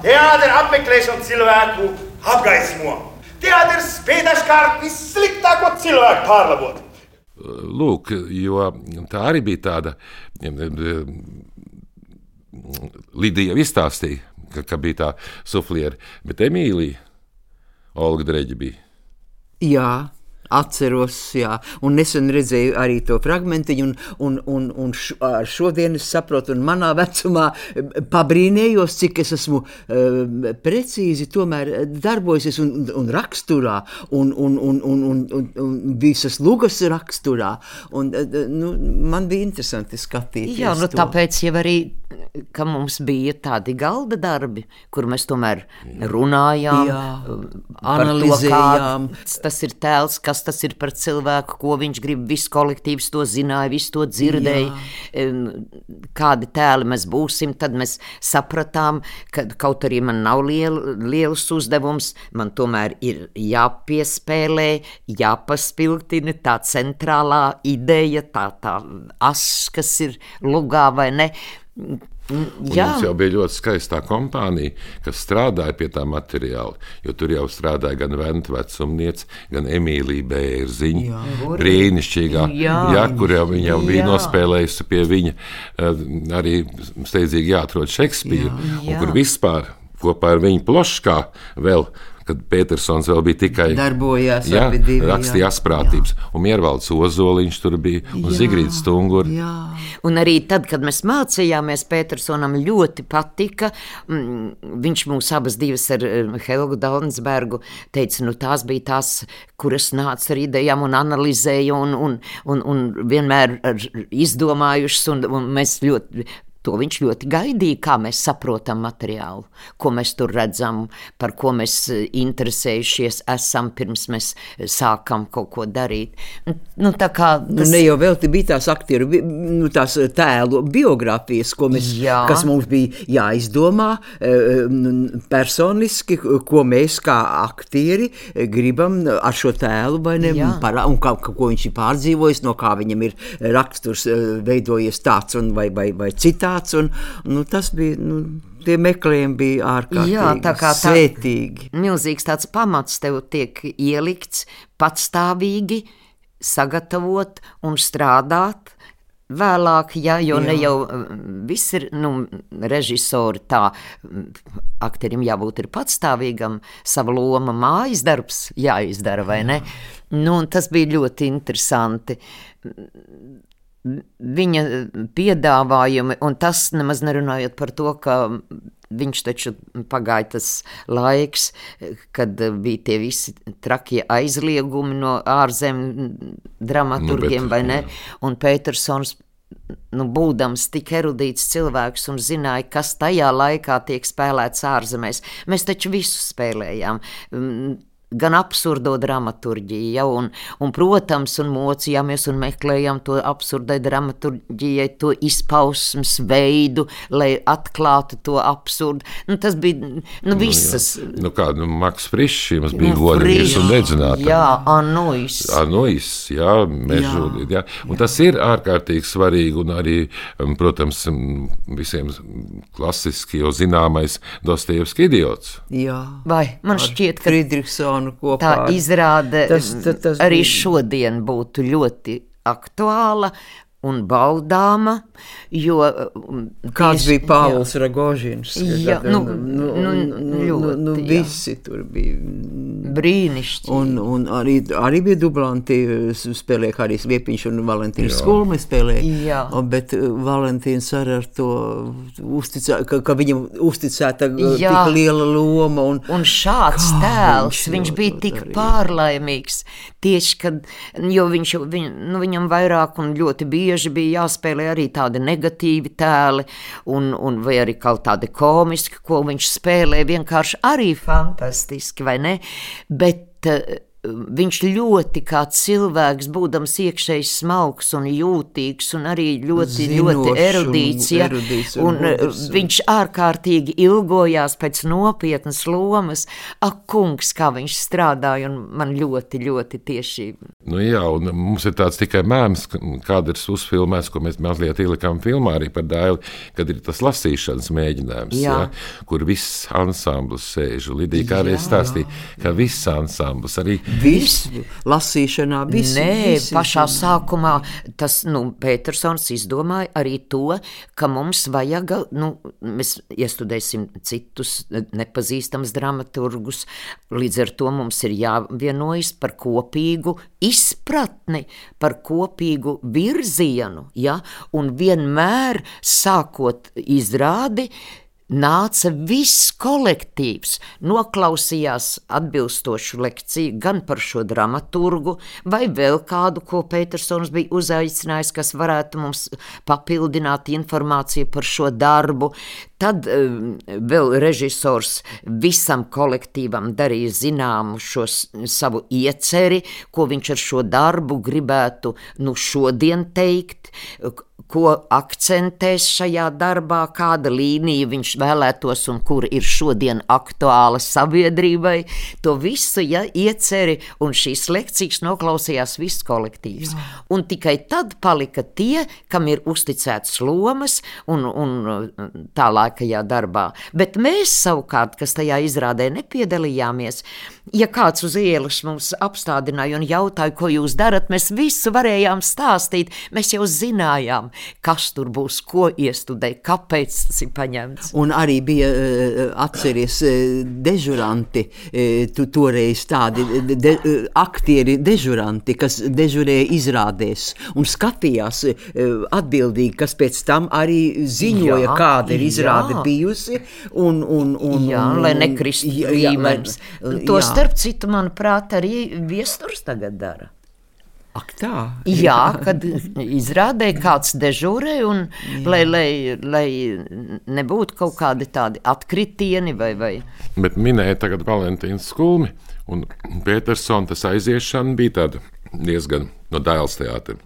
Teātris apmeklēšana cilvēku apgaismo. Teātris spēj dažkārt vissliktāko cilvēku pārlabot. Lūk, jo tā arī bija tāda. Lidija jau izstāstīja, ka, ka bija tā sufliera, bet Emīlija Olga Dreģa bija. Jā, Atceros, jā, un nesen redzēju arī to fragment, un, un, un, un š, ar šodien es saprotu, un manā vecumā pabrīnējos, cik es esmu uh, precīzi darbojusies un, un raksturā, un, un, un, un, un, un, un visas lugas raksturā. Un, nu, man bija interesanti skatīties. Jā, nu, to. tāpēc jau arī ka mums bija tādi galda darbi, kur mēs tomēr runājām, Jā, analizējām. To, tas ir tēls, kas tas ir par cilvēku, ko viņš grib. Viss kolektīvs to zināja, viss to dzirdēja. Jā. Kādi tēli mēs būsim, tad mēs sapratām, ka kaut arī man nav liel, liels uzdevums, man tomēr ir jāpiespēlē, jāpaspilgtina tā centrālā ideja, tā, tā as, kas ir lugā vai ne. Jā. Mums jau bija ļoti skaista kompānija, kas strādāja pie tā materiāla. Tur jau strādāja gan Vēnta vecumniece, gan Emīlija Bērziņa. Brīnišķīgā, jā. Jā, kur jau viņa jau bija jā. nospēlējusi pie viņa eh, arī steidzīgi jāatrod Šekspīru, un kur vispār kopā ar viņu ploškā vēl kad Petersons vēl bija tikai darbojās, jā, divi, rakstīja asprātības, jā. un Miervalds Ozoliņš tur bija, un Zigrīds Stungur. Jā. Un arī tad, kad mēs mācījāmies, Petersonam ļoti patika, mm, viņš mūs abas divas ar Helgu Dalnsbergu teica, nu tās bija tās, kuras nāca ar idejām un analizēja un, un, un, un vienmēr izdomājušas, un, un mēs ļoti To viņš ļoti gaidīja, kā mēs saprotam materiālu, ko mēs tur redzam, par ko mēs eh, interesējušies esam pirms mēs eh, sākam kaut ko darīt. Nu, tā kā nu, tas... ne jau vēl bija tās aktieru, nu, tās eh, tēlu biogrāfijas, ko mēs, Jā. kas mums bija jāizdomā personiski, ko mēs kā aktieri gribam ar šo tēlu vai ne, par, un kā, ko viņš ir pārdzīvojis, no kā viņam ir raksturs veidojies tāds un vai, vai, vai citā tāds. Un, nu, tas bija. Nu, Tie meklējumi bija ārkārtīgi Jā, tā kā tā, svētīgi. Milzīgs tāds pamats tev tiek ielikts patstāvīgi, sagatavot un strādāt. Vēlāk, ja, jo Jā. ne jau viss ir nu, režisori tā, aktierim jābūt ir patstāvīgam, sava loma mājas darbs jāizdara, vai ne? Nu, tas bija ļoti interesanti viņa piedāvājumi, un tas nemaz nerunājot par to, ka viņš taču pagāja tas laiks, kad bija tie visi trakie aizliegumi no ārzemju dramaturgiem, nu, bet, vai ne? Un Petersons nu, būdams tik erudīts cilvēks un zināja, kas tajā laikā tiek spēlēts ārzemēs. Mēs taču visu spēlējām gan absurdo dramaturģiju, ja, un, un, protams, un mocījāmies un meklējām to absurdai dramaturģijai, to izpausmes veidu, lai atklātu to absurdu. Nu, tas bija nu, visas. Nu, nu, kā, nu, Maks Frišs jums bija nu, godīgs un nedzināts. Jā, Anois. Anois, jā, mežūdīt, jā. Un jā. tas ir ārkārtīgi svarīgi un arī, protams, visiem klasiski jau zināmais Dostoevski idiots. Jā. Vai man šķiet, ka Friedrichsons Jaunu kopā. Tā izrāde tas, tas, tas arī šodien būtu ļoti aktuāla un baudāma. Jo, um, Kāds tieši, bija Pāvils Ragožins? Jā, nu, nu, nu, nu, nu, ļoti, nu, visi jā. tur bija. Brīnišķīgi. Un, un arī, arī bija dublanti, spēlēja Harijs Viepiņš un Valentīns Skulmi spēlēja. Jā. Bet uh, Valentīns arī ar to uzticā, ka, ka viņam uzticēta uh, jā. tik liela loma. Un, un šāds tēls, viņš, viņš bija tik darīja. pārlaimīgs. Tieši, kad, jo viņš, viņ, nu, viņam vairāk un ļoti bieži bija jāspēlē arī tādi negatīvi tēli, un, un vai arī kaut tādi komiski, ko viņš spēlē, vienkārši arī fantastiski, vai ne? Bet uh, viņš ļoti kā cilvēks, būdams iekšēji smalks un jūtīgs, un arī ļoti, Zinošs ļoti erudīts. Ja, erudīts un un, un gudrs un- viņš ārkārtīgi ilgojās pēc nopietnas lomas. Ak, kungs, kā viņš strādāja, un man ļoti, ļoti tieši. Nu, jā, un mums ir tāds tikai mēms, kāda ir uzfilmēts, ko mēs mazliet ielikām filmā arī par dēlu, kad ir tas lasīšanas mēģinājums, Jā. jā. kur viss ansamblis sēž. Lidija kādreiz stāstīja, ka viss ansamblis arī Viss lasīšanā, viss. Nē, visi- pašā sākumā tas nu, Petersons izdomāja arī to, ka mums vajag, nu, mēs iestudēsim citus nepazīstamus dramaturgus. Līdz ar to mums ir jāvienojas par kopīgu izpratni, par kopīgu virzienu. Ja? Un vienmēr sākot izrādi. Nāca viss kolektīvs, noklausījās atbilstošu lekciju gan par šo dramaturgu, vai vēl kādu, ko Petersons bija uzaicinājis, kas varētu mums papildināt informāciju par šo darbu. Tad vēl režisors visam kolektīvam darīja zināmu šo savu ieceri, ko viņš ar šo darbu gribētu nu, šodien teikt, ko akcentēs šajā darbā, kāda līnija viņš vēlētos un kur ir šodien aktuāla sabiedrībai. To visu ja, ieceri un šīs lekcijas noklausījās viss kolektīvs. Jā. Un tikai tad palika tie, kam ir uzticēts lomas un, un tālākajā darbā. Bet mēs savukārt, kas tajā izrādē nepiedalījāmies, ja kāds uz ielas mums apstādināja un jautāja, ko jūs darat, mēs visu varējām stāstīt. Mēs jau zinājām, kas tur būs, ko iestudēt, kāpēc tas ir paņemts. Un arī bija, eh, atceries, eh, dežuranti, eh, tu toreiz tādi de, aktieri, dežuranti, kas dežurēja izrādēs un skatījās atbildīgi, kas pēc tam arī ziņoja, Jā, kāda ir izrāde jā. Bijusi. Un, un, un, Jā, un, lai un- nekristu jā, jā, lai- līmenis. To jā. starp citu, manuprāt, arī viesturs tagad dara. Ak, tā. Jā, kad izrādē kāds dežūrē, un lai, lai, lai nebūtu kaut kādi tādi atkritieni vai. vai. Bet minēja tagad Valentīnas skulmi, un Petersona tas aiziešana bija tāda diezgan no dēls teātra.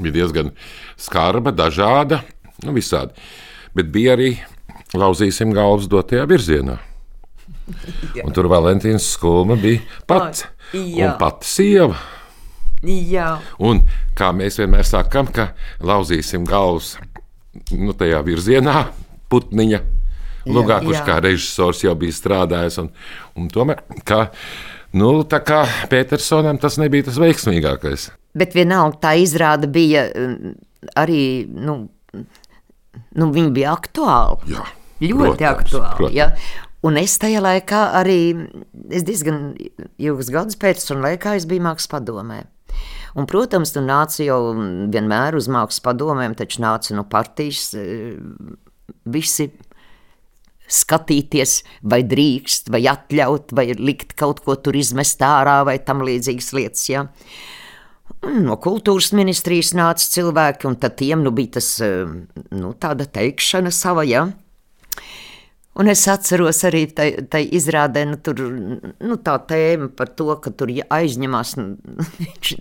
Bija diezgan skarba, dažāda, nu visādi. Bet bija arī lauzīsim galvas dotajā virzienā. Un tur Valentīnas skulma bija pats. Un pati sieva. Jā, Un kā mēs vienmēr sakām, ka lauzīsim galvas nu, tajā virzienā, putniņa. Lugā, kurš kā režisors jau bija strādājis. Un, un tomēr, kā, nu, tā kā Petersonam tas nebija tas veiksmīgākais. bet vienalga tā izrāda bija mm, arī, nu, nu viņa bija aktuāla. Jā, ļoti protams, aktuāli. protams. Ja? Un es tajā laikā arī, es diezgan ilgus gadus pēc tam laikā, es biju mākslas padomē. Un, protams, tu nāci jau vienmēr uz mākslas padomēm, taču nāci no partijas eh, visi skatīties, vai drīkst, vai atļaut, vai likt kaut ko tur izmest ārā, vai tam līdzīgas lietas. Ja? Un No kultūras ministrijas nāca cilvēki, un tad tiem nu, bija tas, eh, nu, tāda teikšana sava. Ja? Un es atceros arī tai, tai izrādē, nu, tur, nu, tā tēma par to, ka tur aizņemās, nu, viņš,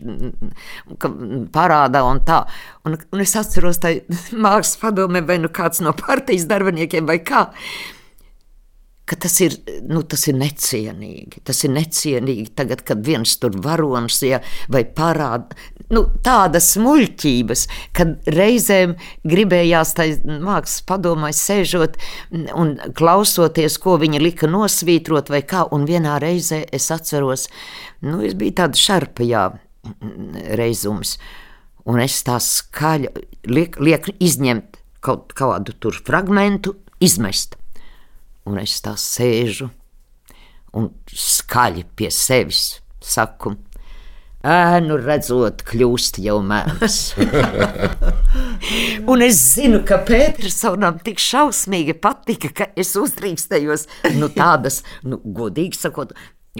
parādā un tā. Un, un es atceros, tai mākslas padomē, vai nu kāds no partijas darbiniekiem vai kā ka tas ir, nu, tas ir necienīgi. Tas ir necienīgi tagad, kad viens tur varonis ja, vai parāda nu, tādas muļķības, kad reizēm gribējās tai mākslas padomai sēžot un klausoties, ko viņa lika nosvītrot vai kā, un vienā reizē es atceros, nu, es biju tāda šarpajā reizums, un es tā skaļi liek, liek izņemt kaut kādu tur fragmentu, izmest. Un es tā sēžu un skaļi pie sevis saku, ēnu redzot, kļūst jau mēms. un es zinu, ka Petersonam tik šausmīgi patika, ka es uzdrīkstējos nu, tādas, nu, godīgi sakot,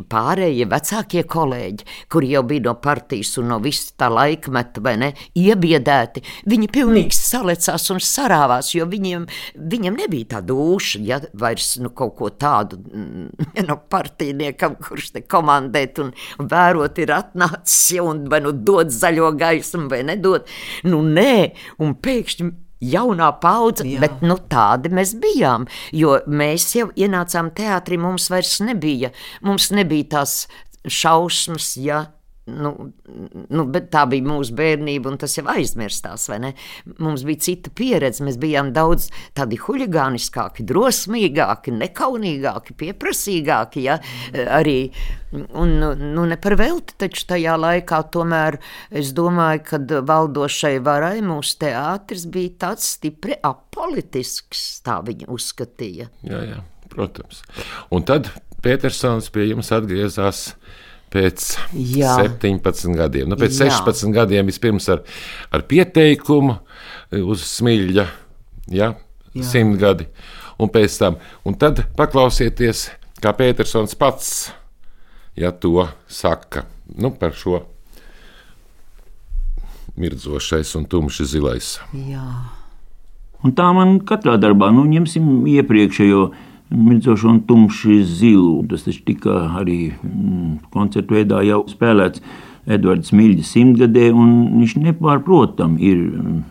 pārējie vecākie kolēģi, kuri jau bija no partijas un no visa tā laikmeta, vai ne, iebiedēti, viņi pilnīgi salecās un sarāvās, jo viņiem, viņiem nebija tā dūša, ja vairs nu, kaut ko tādu mm, no partijniekam, kurš te komandēt un vērot ir atnācis, ja, un vai nu dod zaļo gaismu vai nedod, nu nē, un pēkšņi jaunā paudze, Jā. bet nu, tādi mēs bijām. Jo mēs jau ienācām teātrī, mums vairs nebija, mums nebija tās šausmas, ja Nu, nu, tā bija mūsu bērnība, un tas jau aizmirstās. Mums bija cita pieredze. Mēs bijām daudz tādi huligāniskāki, drosmīgāki, nekaunīgāki, pieprasīgāki. Ja? Arī un, nu, ne par velti, taču tajā laikā tomēr es domāju, ka valdošai varai mūsu teātris bija tāds stipri apolitisks, tā viņa uzskatīja. Jā, jā, protams. Un tad Petersons pie jums atgriezās pēc Jā. 17 gadiem. Nu, pēc Jā. 16 gadiem vispirms ar, ar pieteikumu e, uz smilģa, ja, simt gadi, un pēc tam. Un tad paklausieties, kā Petersons pats ja, to saka nu, par šo mirdzošais un tumši zilais. Jā. Un tā man katrā darbā, nu, ņemsim iepriekšējo Mircošu un tumši zilu. Tas taču tika arī mm, koncertu veidā jau spēlēts Edvards Miļģa simtgadē, un viņš nepārprotam ir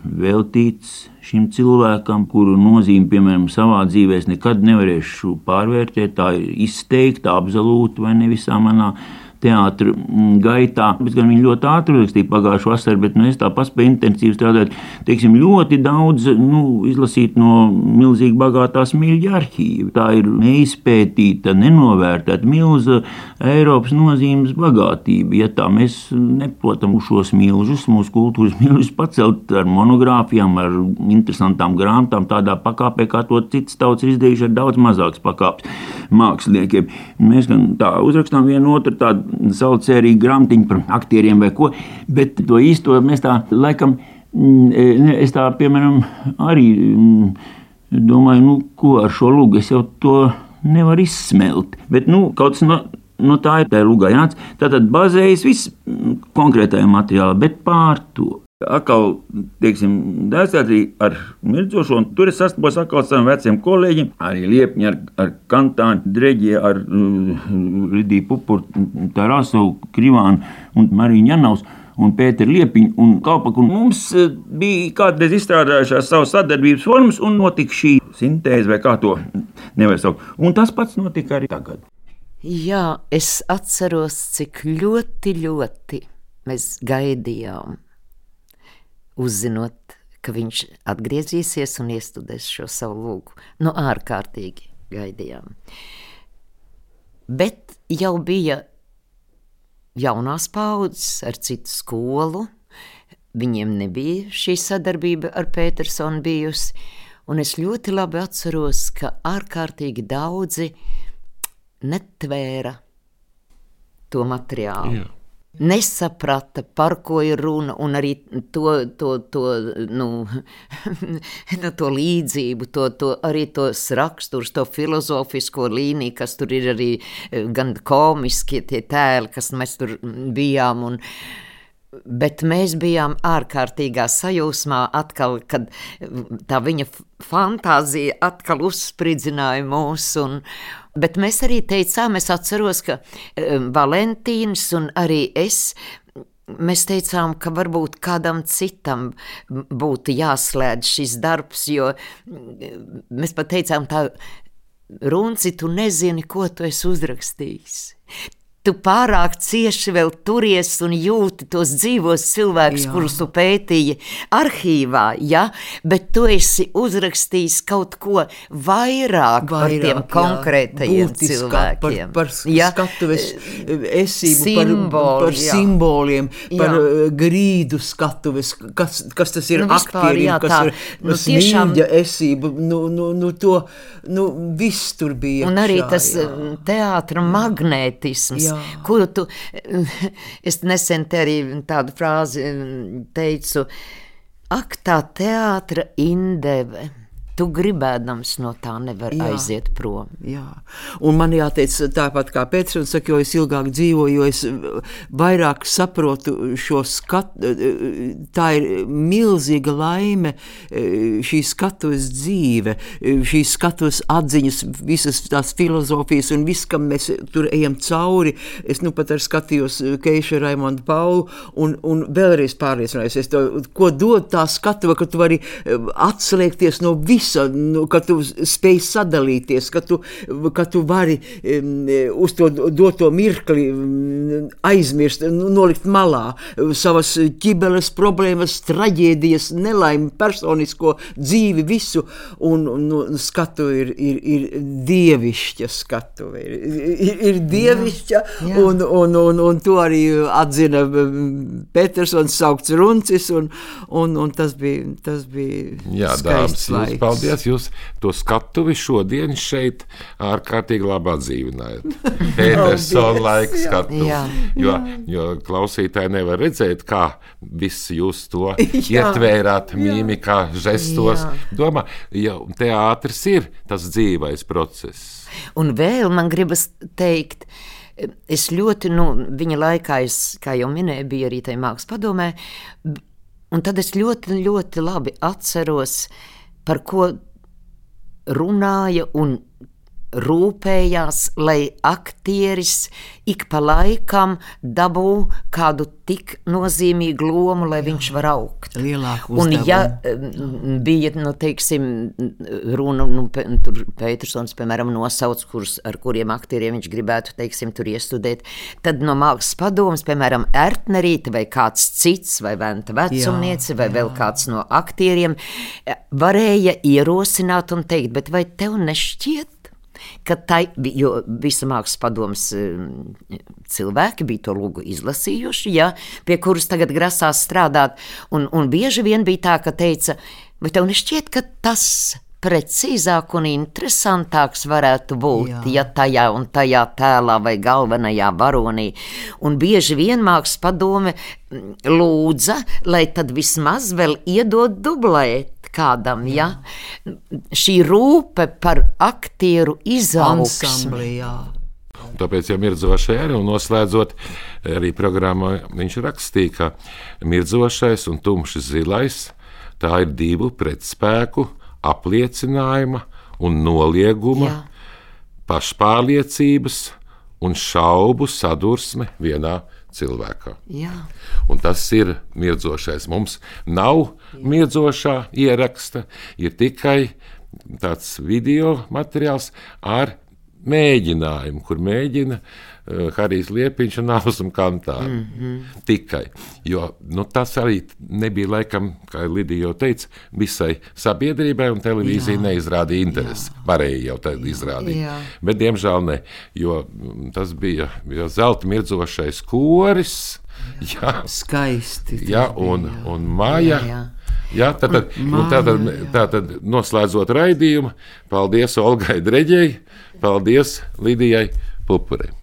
veltīts šim cilvēkam, kuru nozīmi, piemēram, savā dzīvē nekad nevarēšu pārvērtēt. Tā ir izteikta, absolūta vai ne visā manā teātris mm, gaitā. Bet gan viņi ļoti ātri uzrakstīja pagājušā vasarā, bet nu, es tā paspēju intensīvi strādāt. Teiksim, ļoti daudz nu, izlasīt no milzīgi bagātās mīļa arhīva. Tā ir neizpētīta, nenovērtēta milza Eiropas nozīmes bagātība. Ja tā mēs neprotam šos milžus, mūsu kultūras milžus pacelt ar monogrāfijām, ar interesantām grāmatām, tādā pakāpē, kā to citas tautas ir izdarījuši ar daudz mazākas pakāpes māksliniekiem. Mēs gan tā uzrakstām vienu otru tādu saucērīgi grāmatiņu par aktieriem vai ko, bet to īsto mēs tā laikam, mm, es tā piemēram arī mm, domāju, nu, ko ar šo lūgu es jau to nevaru izsmelt. Bet, nu, kaut kas no, no tā ir tā lūga jānāc. Tātad bazējas viss konkrētajā materiālā, bet pār to Atkal, teiksim, dēsētī ar mirdzošo, un tur es sastapos atkal saviem veciem kolēģiem, arī Liepņi, ar, ar Kantāni, Dreģi, ar uh, Ridiju Pupuru, Tarasovu, Krivānu un Mariju Ņanaus un Pēteru Liepiņu un Kalpaku. Un mums uh, bija kādreiz izstrādājušās savas sadarbības formas, un notika šī sintēze, vai kā to nevar saukt. Un tas pats notika arī tagad. Jā, es atceros, cik ļoti, ļoti mēs gaidījām uzzinot, ka viņš atgriezīsies un iestudēs šo savu lūgu. Nu, ārkārtīgi gaidījām. Bet jau bija jaunās paudzes ar citu skolu. Viņiem nebija šī sadarbība ar Petersonu bijusi, un es ļoti labi atceros, ka ārkārtīgi daudzi netvēra to materiālu. Jā nesaprata, par ko ir runa, un arī to, to, to, nu, nu, to līdzību, to, to, arī tos raksturus, to filozofisko līniju, kas tur ir arī eh, gan komiskie tie tēli, kas mēs tur bijām. Un, Bet mēs bijām ārkārtīgā sajūsmā, atkal, kad tā viņa fantāzija atkal uzspridzināja mūs. Un, bet mēs arī teicām, es atceros, ka Valentīns un arī es mēs teicām, ka varbūt kādam citam būtu jāslēdz šis darbs, jo mēs pat teicām, tā runci, tu nezini, ko tu esi uzrakstījis tu pārāk cieši vēl turies un jūti tos dzīvos cilvēkus, Jā. kurus tu pētīji arhīvā, ja? bet tu esi uzrakstījis kaut ko vairāk, vairāk par tiem jā, konkrētajiem cilvēkiem. Par, par ja? skatuves eh, esību, Simboli, par, par jā. simboliem, par jā. Eh, grīdu skatuves, kas, kas tas ir nu, vispār, aktieriem, jā, kas tā, ir nu, tiešām, esība, nu, nu, nu to, nu, viss tur bija. Un arī tas jā. Eh, teātra magnētisms, Jā. Kuru tu, es nesen te arī tādu frāzi teicu, ak tā teātra indeve, tu gribēdams no tā nevar Jā. aiziet prom. Jā. Un man jāteic, tāpat kā Pēters, saka, jo es ilgāk dzīvoju, jo es vairāk saprotu šo skatu. Tā ir milzīga laime, šī skatuves dzīve, šī skatuves atziņas, visas tās filozofijas un viss, kam mēs tur ejam cauri. Es nu pat ar skatījos Keišu Raimondu Paulu un, un vēlreiz pārliecinājos, to, ko dod tā skatuve, ka tu vari atslēgties no visa, nu, ka tu spēj sadalīties, ka tu, ka tu vari um, uz to doto mirkli aizmirst, nu, nolikt malā savas ķibeles problēmas, traģēdijas, nelaimi, personisko dzīvi, visu, un, un nu, skatu ir, ir, ir dievišķa skatu, ir, ir, ir dievišķa, jā, jā. Un, un, un, un to arī atzina Petersons saukts Runcis, un, un, un tas bija, tas bija Jā, dāmas, jūs, paldies, jūs to skatuvi šodien šeit ārkārtīgi labi atdzīvinājat. Petersona laika skatu. Jo, jo klausītāji nevar redzēt, kā visi jūs to ietvērāt mīmikā, žestos. Domā, ja teātris ir tas dzīvais process. Un vēl man gribas teikt, es ļoti, nu, viņa laikā, es, kā jau minēju, biju arī tajā mākslas padomē, un tad es ļoti, ļoti labi atceros, par ko runāja un rūpējās, lai aktieris ik pa laikam dabū kādu tik nozīmīgu lomu, lai viņš var augt. Lielāku Un ja bija, nu, teiksim, runa, nu, tur Petersons, piemēram, nosauc, kurus, ar kuriem aktieriem viņš gribētu, teiksim, tur iestudēt, tad no mākslas padomas, piemēram, Ertnerīte vai kāds cits, vai Venta vecumniece, vai vēl kāds no aktieriem, varēja ierosināt un teikt, bet vai tev nešķiet, ka tai, jo visa mākslas padomas cilvēki bija to lūgu izlasījuši, ja, pie kuras tagad grasās strādāt, un, un bieži vien bija tā, ka teica, vai tev nešķiet, ka tas precīzāk un interesantāks varētu būt, Jā. ja tajā un tajā tēlā vai galvenajā varonī. Un bieži vien mākslas padome lūdza, lai tad vismaz vēl iedod dublēt kādam, ja šī rūpe par aktieru izaugsmu. Tāpēc jau mirdzošai arī noslēdzot arī programmā, viņš rakstīja, ka mirdzošais un tumšs zilais tā ir divu pretspēku apliecinājuma un nolieguma, Jā. pašpārliecības un šaubu sadursme vienā cilvēkā. Tas ir mirdzošais. Mums nav Jā. mirdzošā ieraksta, ir tikai tāds video materiāls ar mēģinājumu, kur mēģina uh, Harijs Liepiņš un Ausma Kantāra. Mm -hmm. Tikai. Jo nu, tas arī nebija laikam, kā Lidija jau teica, visai sabiedrībai, un televīzija Jā. neizrādīja interesi. Jā. Varēja jau tad izrādīt. Jā. Bet, diemžēl, ne. Jo tas bija jo zelta mirdzošais koris. Jā, skaisti. Jā, un, bija, jā. un māja. Jā, jā. Jā, tad, tad, nu, tā tad, tā tad noslēdzot raidījumu, paldies Olgai Dreģei, paldies Lidijai Pupurei.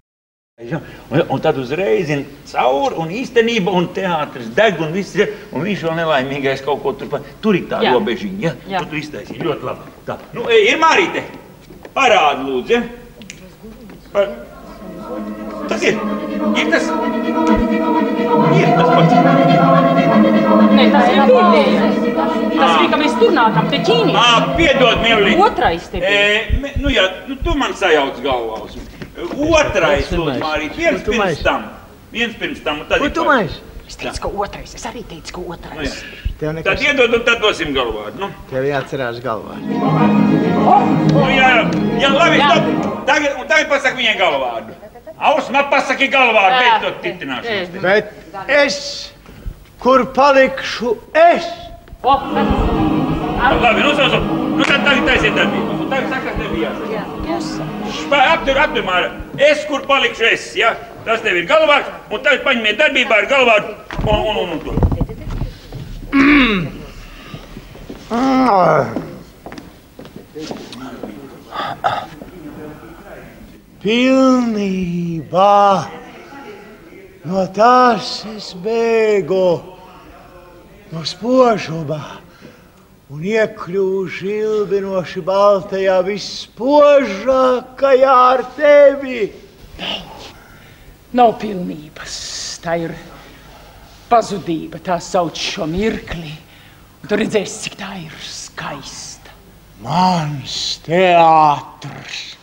Ja, un, un tad uzreiz ir cauri, un īstenībā, un teātris deg, un viss ir, un viņš vēl nelaimīgais kaut ko tur, tur ir tā Jā. robežiņa, ja? Jā. Tu, tu iztaisīji ļoti labi. Tā, nu, ej, ir Marīte, parādi lūdzu, ja? Par... Tas ir, ir tas, ir tas pats. Nē, tas ir pēdējais. Tas bija, ka mēs tur nākam pie ķīnieša. Ā, piedod, Mevlī. Otrais te bija. E, nu jā, nu tu man sajauc galvā. Otrais, lūdzu, Mārīt, viens pirms tam. Viens pirms tam, un tad Ko ir tu pats. maisi? Es teicu, ka otrais. Es arī teicu, ka Nu, otrais. jā. Tev Tad nekas, iedod, un tad dosim galvā. Nu, tev jāatcerās galvā. nu jā, jā, labi, Jā. stop. Tagad, un tagad pasaka viņai galvādu. Ausma pasaki galvādu, Jā. beidzot titināšanos. te. Bet es, kur palikšu es? Labi, nu, sauc, nu tad tagad taisiet darbību. Bija jāsaka. Spēj, aptur, aptur, Māra. Es, kur palikšu es, ja? Tas tev ir galvāds, un tagad paņemiet darbībā ar galvādu un, un, un, un to. Pilnībā no tās es bēgu no spožuma un iekļuvu žilbinoši baltajā vispožākajā ar tevi. Nav pilnības, tā ir pazudība, tā sauc šo mirkli. Un tu redzēsi, cik tā ir skaista. Mans teātris!